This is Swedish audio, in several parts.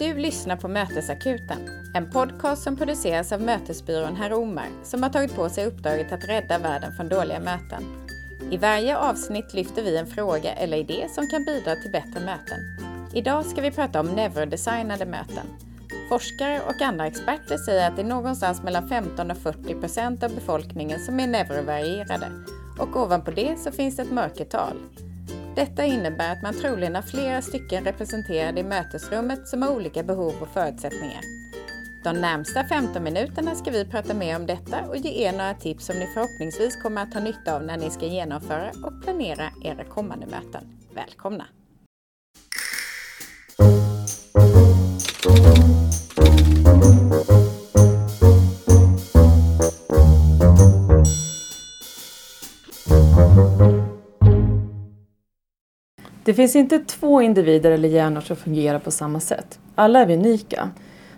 Du lyssnar på Mötesakuten, en podcast som produceras av mötesbyrån Herr Omar som har tagit på sig uppdraget att rädda världen från dåliga möten. I varje avsnitt lyfter vi en fråga eller idé som kan bidra till bättre möten. Idag ska vi prata om neurodesignade möten. Forskare och andra experter säger att det är någonstans mellan 15 och 40 procent av befolkningen som är neurovarierade och ovanpå det så finns det ett mörkertal. Detta innebär att man troligen har flera stycken representerade i mötesrummet som har olika behov och förutsättningar. De närmsta 15 minuterna ska vi prata mer om detta och ge er några tips som ni förhoppningsvis kommer att ha nytta av när ni ska genomföra och planera era kommande möten. Välkomna! Det finns inte två individer eller hjärnor som fungerar på samma sätt. Alla är vi unika.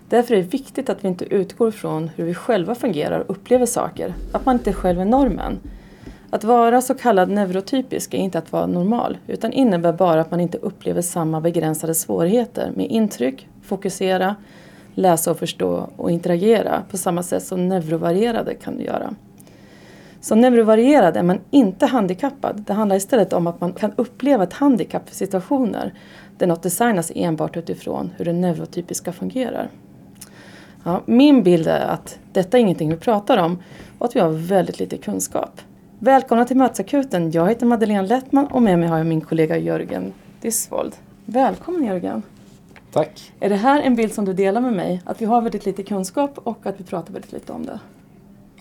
Därför är det viktigt att vi inte utgår från hur vi själva fungerar och upplever saker. Att man inte själv är normen. Att vara så kallad neurotypisk är inte att vara normal utan innebär bara att man inte upplever samma begränsade svårigheter med intryck, fokusera, läsa och förstå och interagera på samma sätt som neurovarierade kan göra. Som neurovarierad är man inte handikappad. Det handlar istället om att man kan uppleva ett handikapp för situationer där något designas enbart utifrån hur det neurotypiska fungerar. Ja, min bild är att detta är ingenting vi pratar om och att vi har väldigt lite kunskap. Välkomna till Mötesakuten. Jag heter Madeleine Lettman och med mig har jag min kollega Jörgen Disvold. Välkommen Jörgen! Tack! Är det här en bild som du delar med mig? Att vi har väldigt lite kunskap och att vi pratar väldigt lite om det?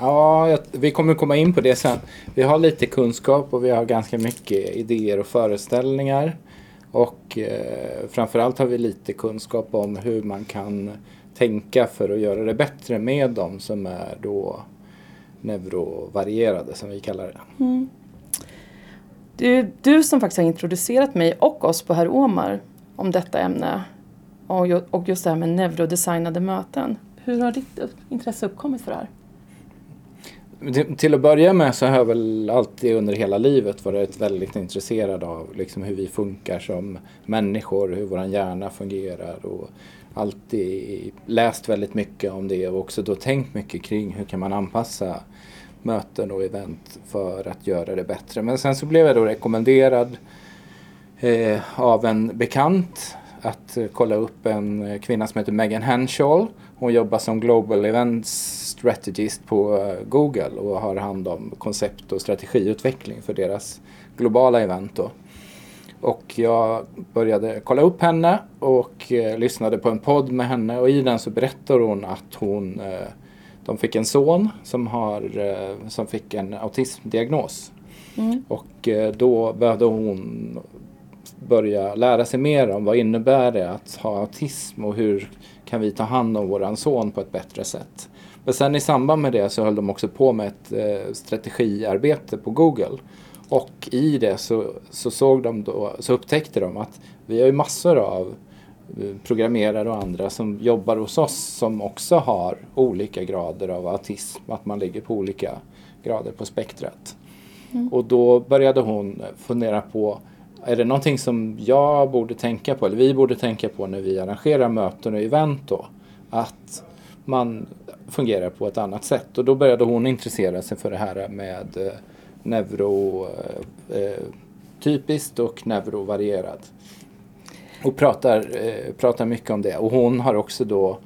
Ja, vi kommer komma in på det sen. Vi har lite kunskap och vi har ganska mycket idéer och föreställningar. Och eh, framförallt har vi lite kunskap om hur man kan tänka för att göra det bättre med dem som är då neurovarierade som vi kallar det. Mm. Du, du som faktiskt har introducerat mig och oss på Herr Omar om detta ämne och just det här med neurodesignade möten. Hur har ditt intresse uppkommit för det här? Till att börja med så har jag väl alltid under hela livet varit väldigt intresserad av liksom hur vi funkar som människor, hur vår hjärna fungerar och alltid läst väldigt mycket om det och också då tänkt mycket kring hur kan man anpassa möten och event för att göra det bättre. Men sen så blev jag då rekommenderad eh, av en bekant att kolla upp en kvinna som heter Megan Henshaw. Hon jobbar som Global Events Strategist på eh, Google och har hand om koncept och strategiutveckling för deras globala event. Då. Och jag började kolla upp henne och eh, lyssnade på en podd med henne och i den så berättar hon att hon eh, de fick en son som, har, eh, som fick en autismdiagnos. Mm. Och eh, då behövde hon börja lära sig mer om vad innebär det att ha autism och hur kan vi ta hand om våran son på ett bättre sätt. Men sen i samband med det så höll de också på med ett eh, strategiarbete på Google. Och i det så, så, såg de då, så upptäckte de att vi har ju massor av eh, programmerare och andra som jobbar hos oss som också har olika grader av autism. Att man ligger på olika grader på spektrat. Mm. Och då började hon fundera på är det någonting som jag borde tänka på, eller vi borde tänka på när vi arrangerar möten och event då? Att man fungerar på ett annat sätt. Och då började hon intressera sig för det här med eh, neurotypiskt eh, eh och neurovarierad. Och pratar, eh, pratar mycket om det. Och hon har också då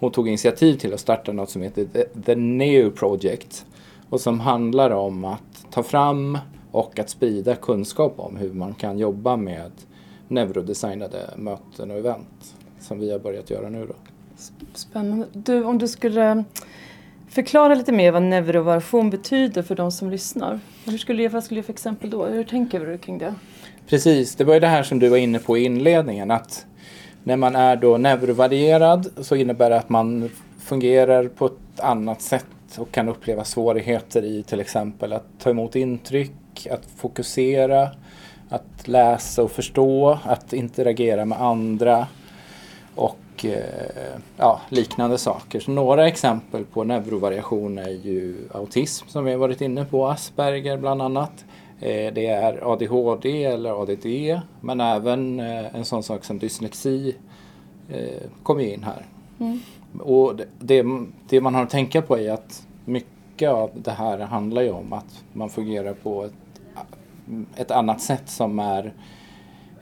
hon tog initiativ till att starta något som heter The, The Neo Project. Och som handlar om att ta fram och att sprida kunskap om hur man kan jobba med neurodesignade möten och event. Som vi har börjat göra nu då. Spännande. Du, om du skulle förklara lite mer vad neurovariation betyder för de som lyssnar. Hur skulle, vad skulle du för exempel då? Hur tänker du kring det? Precis, det var ju det här som du var inne på i inledningen. Att när man är då neurovarierad så innebär det att man fungerar på ett annat sätt och kan uppleva svårigheter i till exempel att ta emot intryck, att fokusera, att läsa och förstå, att interagera med andra och Eh, ja, liknande saker. Så några exempel på neurovariation är ju autism som vi har varit inne på, Asperger bland annat. Eh, det är ADHD eller ADD men även eh, en sån sak som dyslexi kommer ju in här. Och det, det, det man har att tänka på är att mycket av det här handlar ju om att man fungerar på ett, ett annat sätt som är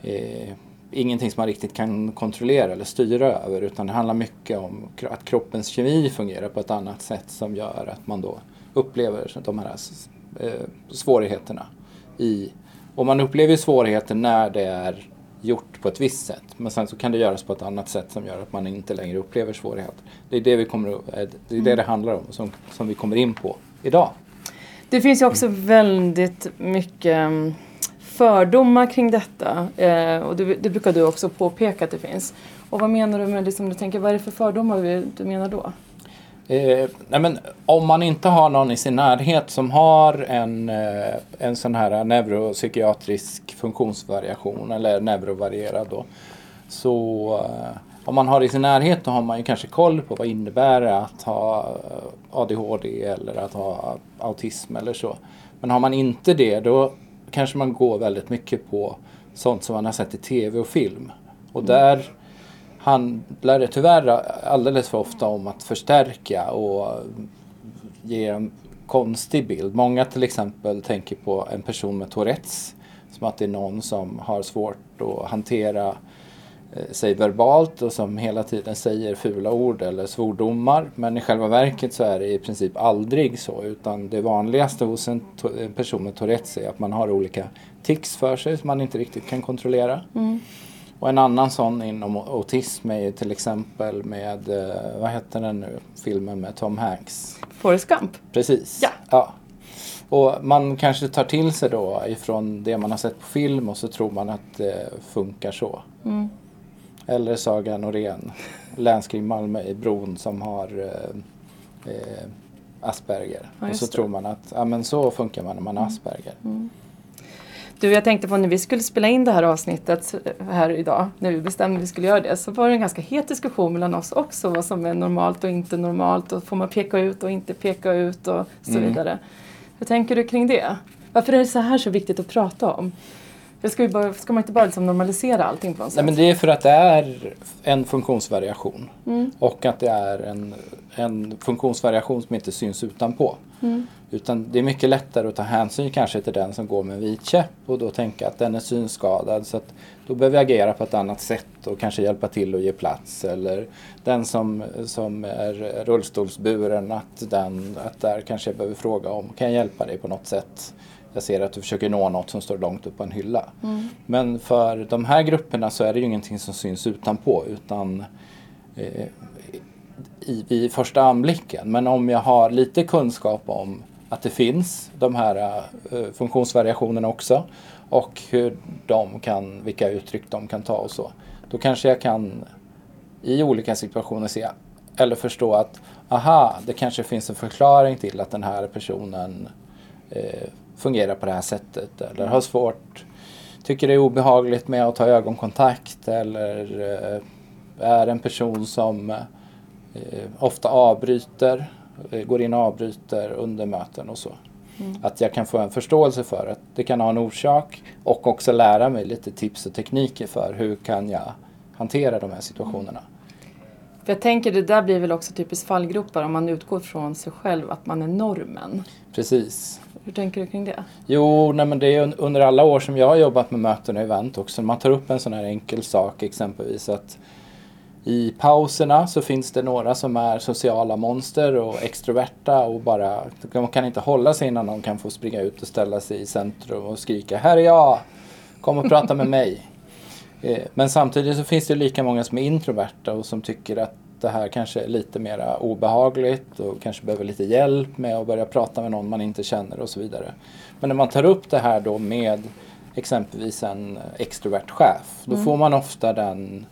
eh, ingenting som man riktigt kan kontrollera eller styra över utan det handlar mycket om att kroppens kemi fungerar på ett annat sätt som gör att man då upplever de här eh, svårigheterna. I, och man upplever svårigheter när det är gjort på ett visst sätt men sen så kan det göras på ett annat sätt som gör att man inte längre upplever svårigheter. Det är det vi kommer, eh, det, är det, det handlar om som, som vi kommer in på idag. Det finns ju också väldigt mycket mm, fördomar kring detta. Eh, och det, det brukar du också påpeka att det finns. Och vad menar du med liksom, du tänker, vad är det för fördomar du menar då? Eh, nej men, om man inte har någon i sin närhet som har en, eh, en sån här neuropsykiatrisk funktionsvariation eller neurovarierad då. Så eh, om man har det i sin närhet då har man ju kanske koll på vad innebär det att ha eh, ADHD eller att ha autism eller så. Men har man inte det då kanske man går väldigt mycket på sånt som man har sett i tv och film. Och där handlar det tyvärr alldeles för ofta om att förstärka och ge en konstig bild. Många till exempel tänker på en person med Tourettes som att det är någon som har svårt att hantera sig verbalt och som hela tiden säger fula ord eller svordomar. Men i själva verket så är det i princip aldrig så utan det vanligaste hos en, en person med Tourettes är att man har olika tics för sig som man inte riktigt kan kontrollera. Och en annan sån inom autism är till exempel med, eh, vad heter den nu, filmen med Tom Hanks? Forrest Gump? Precis. Ja. Och man kanske tar till sig då ifrån det man har sett på film och så tror man att det funkar så. Mm. Eller Saga Norén, länskrig Malmö i Bron som har eh, eh, Asperger. Ja, och så det. tror man att ja, men så funkar man när man har Asperger. Du, jag tänkte på när vi skulle spela in det här avsnittet här idag, när vi bestämde att vi skulle göra det, så var det en ganska het diskussion mellan oss också, vad som är normalt och inte normalt och får man peka ut och inte peka ut och så Mm. vidare. Hur tänker du kring det? Varför är det så här så viktigt att prata om? Det ska, bara, ska man inte bara liksom normalisera allting på något sätt? Nej, men det är för att det är en funktionsvariation. Mm. Och att det är en, en funktionsvariation som inte syns utanpå. Mm. Utan det är mycket lättare att ta hänsyn kanske till den som går med en vit käpp och då tänka att den är synskadad. Så att då behöver vi agera på ett annat sätt och kanske hjälpa till att ge plats. Eller den som, som är rullstolsburen, att, den, att där kanske jag behöver fråga om, kan jag hjälpa dig på något sätt? Jag ser att du försöker nå något som står långt upp på en hylla. Men för de här grupperna så är det ju ingenting som syns utanpå utan eh, i, vid första anblicken. Men om jag har lite kunskap om att det finns de här eh, funktionsvariationerna också och hur de kan, vilka uttryck de kan ta och så. Då kanske jag kan i olika situationer se eller förstå att aha, det kanske finns en förklaring till att den här personen eh, fungerar på det här sättet eller har svårt, tycker det är obehagligt med att ta ögonkontakt eller eh, är en person som eh, ofta avbryter, eh, går in och avbryter under möten och så. Att jag kan få en förståelse för att det kan ha en orsak och också lära mig lite tips och tekniker för hur kan jag hantera de här situationerna. För jag tänker det där blir väl också typiskt fallgropar om man utgår från sig själv att man är normen. Precis. Hur tänker du kring det? Jo, nej men det är un- under alla år som jag har jobbat med möten och event också. Man tar upp en sån här enkel sak exempelvis att i pauserna så finns det några som är sociala monster och extroverta och bara de kan inte hålla sig innan de kan få springa ut och ställa sig i centrum och skrika Här är jag! Kom och prata med mig! Eh, Men samtidigt så finns det lika många som är introverta och som tycker att det här kanske är lite mer obehagligt och kanske behöver lite hjälp med att börja prata med någon man inte känner och så vidare. Men när man tar upp det här då med exempelvis en extrovert chef, då får man ofta den,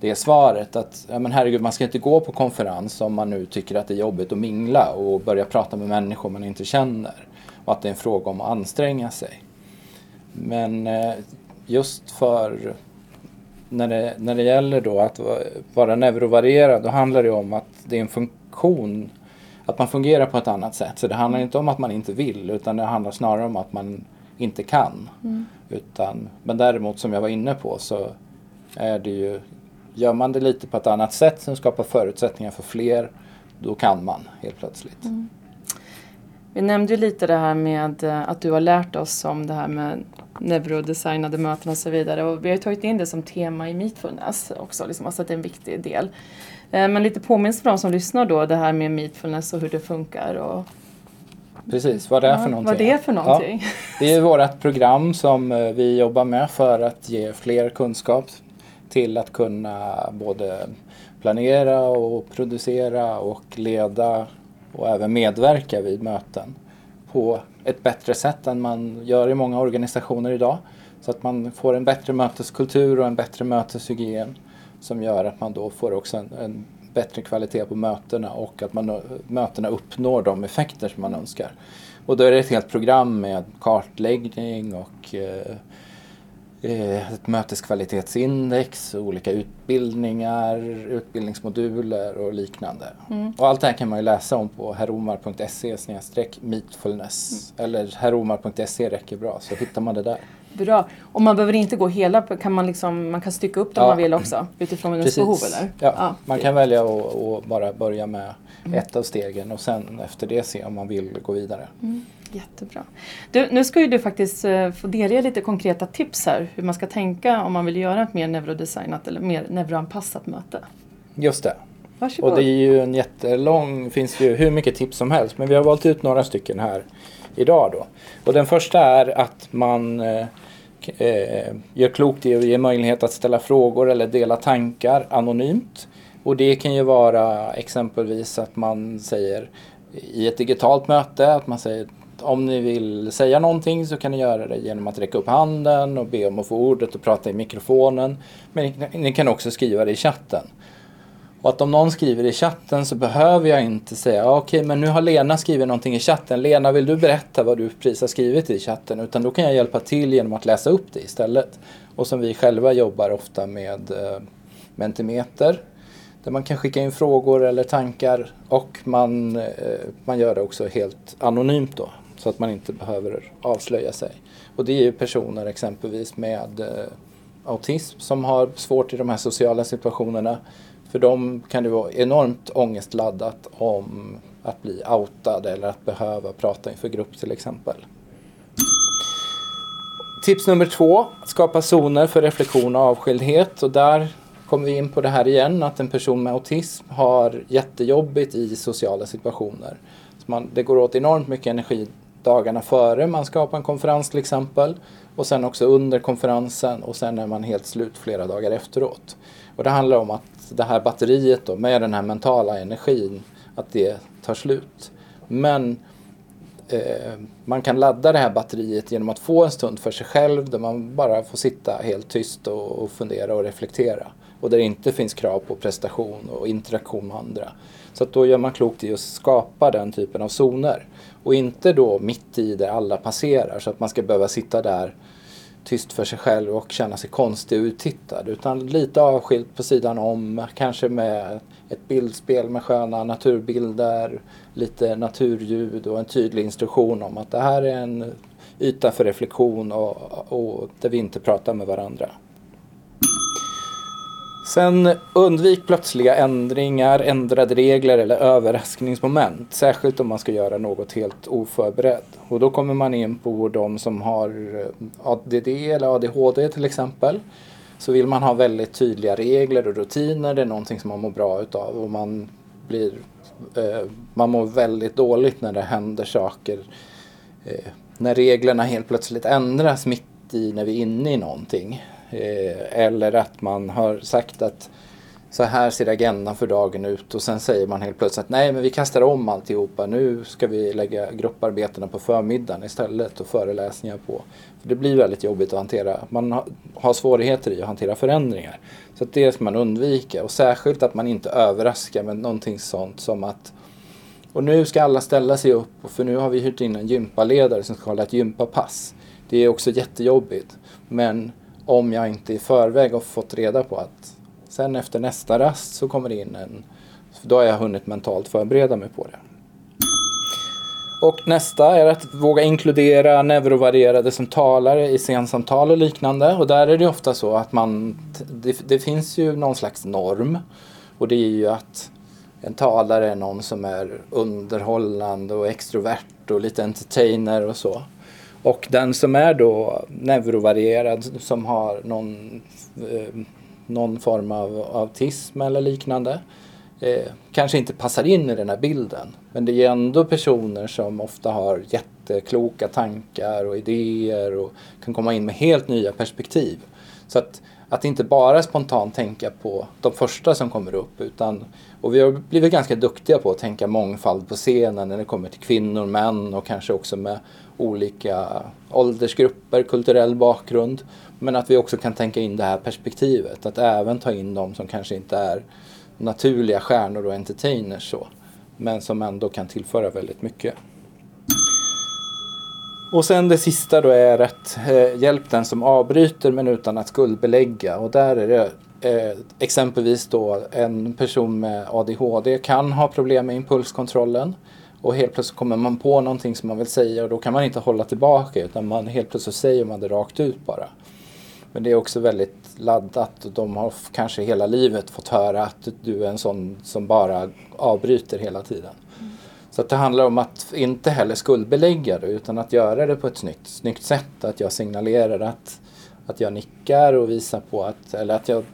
det svaret att ja, men herregud, man ska inte gå på konferens om man nu tycker att det är jobbigt att mingla och börja prata med människor man inte känner. Och att det är en fråga om att anstränga sig. Men eh, just för när det, när det gäller då att va- vara neurovarierad, då handlar det om att det är en funktion, att man fungerar på ett annat sätt. Så det handlar inte om att man inte vill, utan det handlar snarare om att man inte kan. Utan, men däremot som jag var inne på så är det ju Gör man det lite på ett annat sätt som skapar förutsättningar för fler, då kan man helt plötsligt. Mm. Vi nämnde ju lite det här med eh, att du har lärt oss om det här med neurodesignade möten och så vidare. Och vi har tagit in det som tema i Meetfulness också, liksom, alltså att det är en viktig del. Eh, men lite påminns för de som lyssnar då, det här med Meetfulness och hur det funkar. Och... Precis, vad det är för någonting. Vad det är för någonting. Ja, det är vårt program som eh, vi jobbar med för att ge fler kunskap till att kunna både planera och producera och leda och även medverka vid möten på ett bättre sätt än man gör i många organisationer idag. Så att man får en bättre möteskultur och en bättre möteshygien som gör att man då får också en, en bättre kvalitet på mötena och att man, mötena uppnår de effekter som man önskar. Och då är det ett helt program med kartläggning och eh, ett möteskvalitetsindex, olika utbildningar, utbildningsmoduler och liknande. Mm. Och allt det här kan man ju läsa om på heromar.se meetfulness. Mm. Eller heromar.se räcker bra, så hittar man det där. Bra. Och man behöver inte gå hela, kan man, liksom, man kan stycka upp det ja. om man vill också utifrån ens behov eller? Ja, ja. man kan välja att bara börja med mm. ett av stegen och sen efter det se om man vill gå vidare. Jättebra. Du, nu ska ju du faktiskt uh, få delge lite konkreta tips här hur man ska tänka om man vill göra ett mer neurodesignat eller mer neuroanpassat möte. Just det. Varsågod. Och det är ju en jättelång, finns ju hur mycket tips som helst men vi har valt ut några stycken här idag då. Och den första är att man eh, eh, gör klokt i att ge möjlighet att ställa frågor eller dela tankar anonymt. Och det kan ju vara exempelvis att man säger i ett digitalt möte att man säger om ni vill säga någonting så kan ni göra det genom att räcka upp handen och be om att få ordet och prata i mikrofonen. Men ni kan också skriva det i chatten. Och att om någon skriver i chatten så behöver jag inte säga ah, okej okay, men nu har Lena skrivit någonting i chatten. Lena vill du berätta vad du precis har skrivit i chatten? Utan då kan jag hjälpa till genom att läsa upp det istället. Och som vi själva jobbar ofta med eh, Mentimeter där man kan skicka in frågor eller tankar och man, eh, man gör det också helt anonymt då. Så att man inte behöver avslöja sig. Och det är ju personer exempelvis med eh, autism som har svårt i de här sociala situationerna. För dem kan det vara enormt ångestladdat om att bli outad eller att behöva prata inför grupp till exempel. Tips nummer två, skapa zoner för reflektion och avskildhet. Och där kommer vi in på det här igen, att en person med autism har jättejobbigt i sociala situationer. Så man, det går åt enormt mycket energi dagarna före man ska på en konferens till exempel. Och sen också under konferensen och sen är man helt slut flera dagar efteråt. Och det handlar om att det här batteriet då, med den här mentala energin, att det tar slut. Men eh, man kan ladda det här batteriet genom att få en stund för sig själv där man bara får sitta helt tyst och, och fundera och reflektera. Och där det inte finns krav på prestation och interaktion med andra. Så att då gör man klokt i att skapa den typen av zoner. Och inte då mitt i där alla passerar så att man ska behöva sitta där tyst för sig själv och känna sig konstig och uttittad. Utan lite avskilt på sidan om, kanske med ett bildspel med sköna naturbilder, lite naturljud och en tydlig instruktion om att det här är en yta för reflektion och, och där vi inte pratar med varandra. Sen undvik plötsliga ändringar, ändrade regler eller överraskningsmoment. Särskilt om man ska göra något helt oförberedd. Och då kommer man in på de som har eh, ADD eller ADHD till exempel. Så vill man ha väldigt tydliga regler och rutiner, det är någonting som man mår bra utav. Och man, blir, eh, man mår väldigt dåligt när det händer saker. Eh, när reglerna helt plötsligt ändras mitt i när vi är inne i någonting. Eh, eller att man har sagt att så här ser agendan för dagen ut och sen säger man helt plötsligt att nej men vi kastar om alltihopa. Nu ska vi lägga grupparbetena på förmiddagen istället och föreläsningar på. För Det blir väldigt jobbigt att hantera. Man har svårigheter i att hantera förändringar. Så att det ska man undvika och särskilt att man inte överraskar med någonting sånt som att och nu ska alla ställa sig upp för nu har vi hyrt in en gympaledare som ska hålla ett gympapass. Det är också jättejobbigt. Men om jag inte i förväg har fått reda på att sen efter nästa rast så kommer det in en... Då har jag hunnit mentalt förbereda mig på det. Och nästa är att våga inkludera neurovarierade som talare i scensamtal och liknande. Och där är det ofta så att man, det, det finns ju någon slags norm. Och det är ju att en talare är någon som är underhållande och extrovert och lite entertainer och så. Och den som är då neurovarierad, som har någon, eh, någon form av autism eller liknande, eh, kanske inte passar in i den här bilden. Men det är ändå personer som ofta har jättekloka tankar och idéer och kan komma in med helt nya perspektiv. Så att, att inte bara spontant tänka på de första som kommer upp utan och vi har blivit ganska duktiga på att tänka mångfald på scenen när det kommer till kvinnor, män och kanske också med olika åldersgrupper, kulturell bakgrund. Men att vi också kan tänka in det här perspektivet, att även ta in de som kanske inte är naturliga stjärnor och entertainers så. Men som ändå kan tillföra väldigt mycket. Och sen det sista då är att eh, hjälp den som avbryter men utan att skuldbelägga. Och där är det eh, exempelvis då en person med ADHD kan ha problem med impulskontrollen. Och helt plötsligt kommer man på någonting som man vill säga och då kan man inte hålla tillbaka utan man helt plötsligt säger man det rakt ut bara. Men det är också väldigt laddat och de har kanske hela livet fått höra att du är en sån som bara avbryter hela tiden. Mm. Så att det handlar om att inte heller skuldbelägga det utan att göra det på ett snyggt, snyggt sätt. Att jag signalerar att, att jag nickar och visar på att, eller att jag,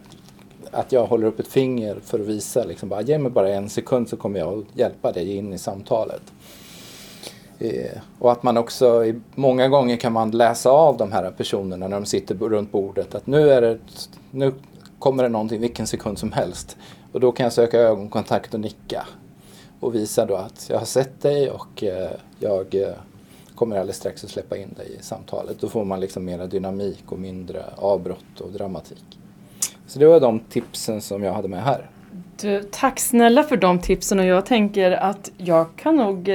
att jag håller upp ett finger för att visa liksom bara ge mig bara en sekund så kommer jag hjälpa dig in i samtalet. Eh, och att man också, många gånger kan man läsa av de här personerna när de sitter runt bordet att nu, är det, nu kommer det någonting vilken sekund som helst. Och då kan jag söka ögonkontakt och nicka. Och visa då att jag har sett dig och eh, jag eh, kommer alldeles strax att släppa in dig i samtalet. Då får man liksom mera dynamik och mindre avbrott och dramatik. Så det var de tipsen som jag hade med här. Du, tack snälla för de tipsen och jag tänker att jag kan nog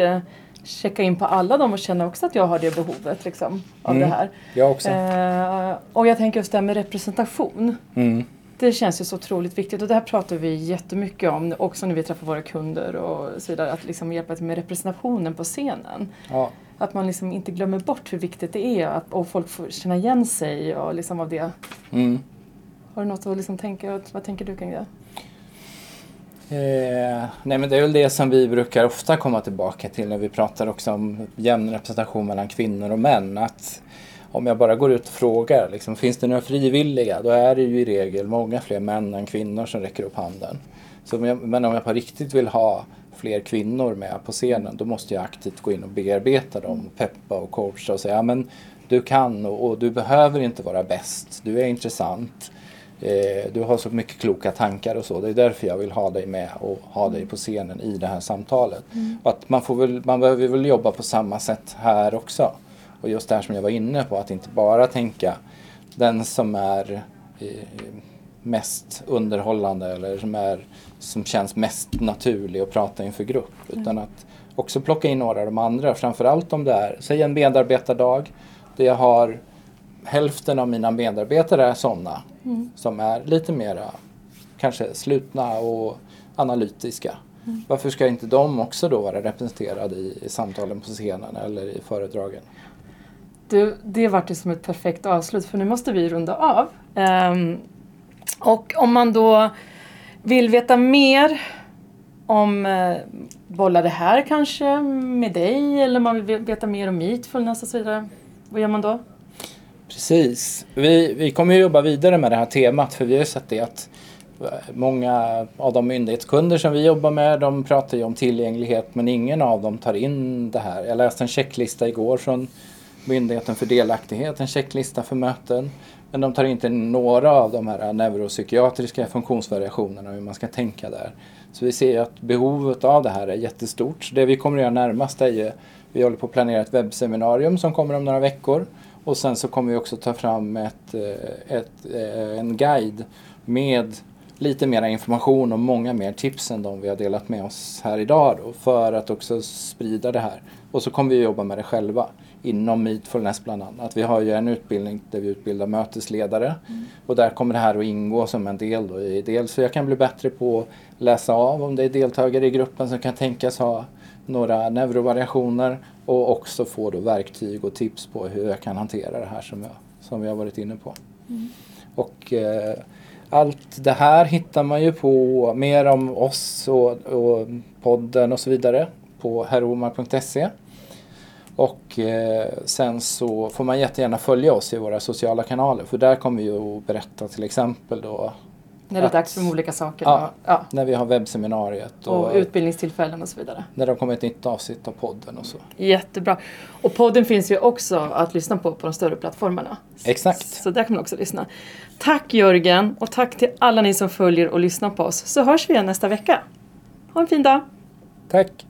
checka in på alla dem och känna också att jag har det behovet liksom, av mm. det här. Jag också. Eh, och jag tänker just det här med representation. Mm. Det känns ju så otroligt viktigt och det här pratar vi jättemycket om också när vi träffar våra kunder och så vidare. Att liksom hjälpa till med representationen på scenen. Ja. Att man liksom inte glömmer bort hur viktigt det är att, och folk får känna igen sig och liksom av det. Mm. Har du något att liksom tänka, vad tänker du kring det? Eh, nej men det är väl det som vi brukar ofta komma tillbaka till när vi pratar också om jämn representation mellan kvinnor och män. Att om jag bara går ut och frågar, liksom, finns det några frivilliga? Då är det ju i regel många fler män än kvinnor som räcker upp handen. Så men om jag på riktigt vill ha fler kvinnor med på scenen då måste jag aktivt gå in och bearbeta dem, peppa och coacha och säga ja, men du kan och, och du behöver inte vara bäst, du är intressant. Eh, du har så mycket kloka tankar och så. Det är därför jag vill ha dig med och ha dig på scenen i det här samtalet. Mm. Att man, får väl, man behöver väl jobba på samma sätt här också. Och just det här som jag var inne på, att inte bara tänka den som är eh, mest underhållande eller som, är, som känns mest naturlig att prata inför grupp. Mm. Utan att också plocka in några av de andra, framförallt om det är, säg en medarbetardag där jag har hälften av mina medarbetare är sådana mm. som är lite mera kanske slutna och analytiska. Mm. Varför ska inte de också då vara representerade i, i samtalen på scenen eller i föredragen? Du, det vart ju som ett perfekt avslut för nu måste vi runda av. Um, och om man då vill veta mer om eh, uh, bolla det här kanske med dig eller man vill veta mer om Meetfulness och så vidare. Vad gör man då? Precis. Vi, vi kommer ju jobba vidare med det här temat för vi har ju sett det att eh, många av de myndighetskunder som vi jobbar med de pratar ju om tillgänglighet men ingen av dem tar in det här. Jag läste en checklista igår från Myndigheten för delaktighet, en checklista för möten. Men de tar inte in några av de här neuropsykiatriska funktionsvariationerna och hur man ska tänka där. Så vi ser att behovet av det här är jättestort. Så det vi kommer att göra närmast är ju, vi håller på att planera ett webbseminarium som kommer om några veckor och sen så kommer vi också ta fram ett, eh, ett, eh, en guide med lite mer information och många mer tips än de vi har delat med oss här idag då, för att också sprida det här. Och så kommer vi jobba med det själva inom Meetfulness bland annat. Vi har ju en utbildning där vi utbildar mötesledare mm. och där kommer det här att ingå som en del. Då. Dels så jag kan bli bättre på att läsa av om det är deltagare i gruppen som kan tänkas ha några neurovariationer och också få då verktyg och tips på hur jag kan hantera det här som, jag, som vi har varit inne på. Och eh, allt det här hittar man ju på mer om oss och, och podden och så vidare på herromar.se. Och eh, sen så får man jättegärna följa oss i våra sociala kanaler för där kommer vi att berätta till exempel då När det är dags för de olika sakerna. Ja. Ja. när vi har webbseminariet och, Och utbildningstillfällen och så vidare. när det kommer ett nytt avsnitt av podden och så. Jättebra. Och podden finns ju också att lyssna på på de större plattformarna. Exakt. Så där kan man också lyssna. Tack Jörgen och tack till alla ni som följer och lyssnar på oss. Så hörs vi igen nästa vecka. Ha en fin dag. Tack!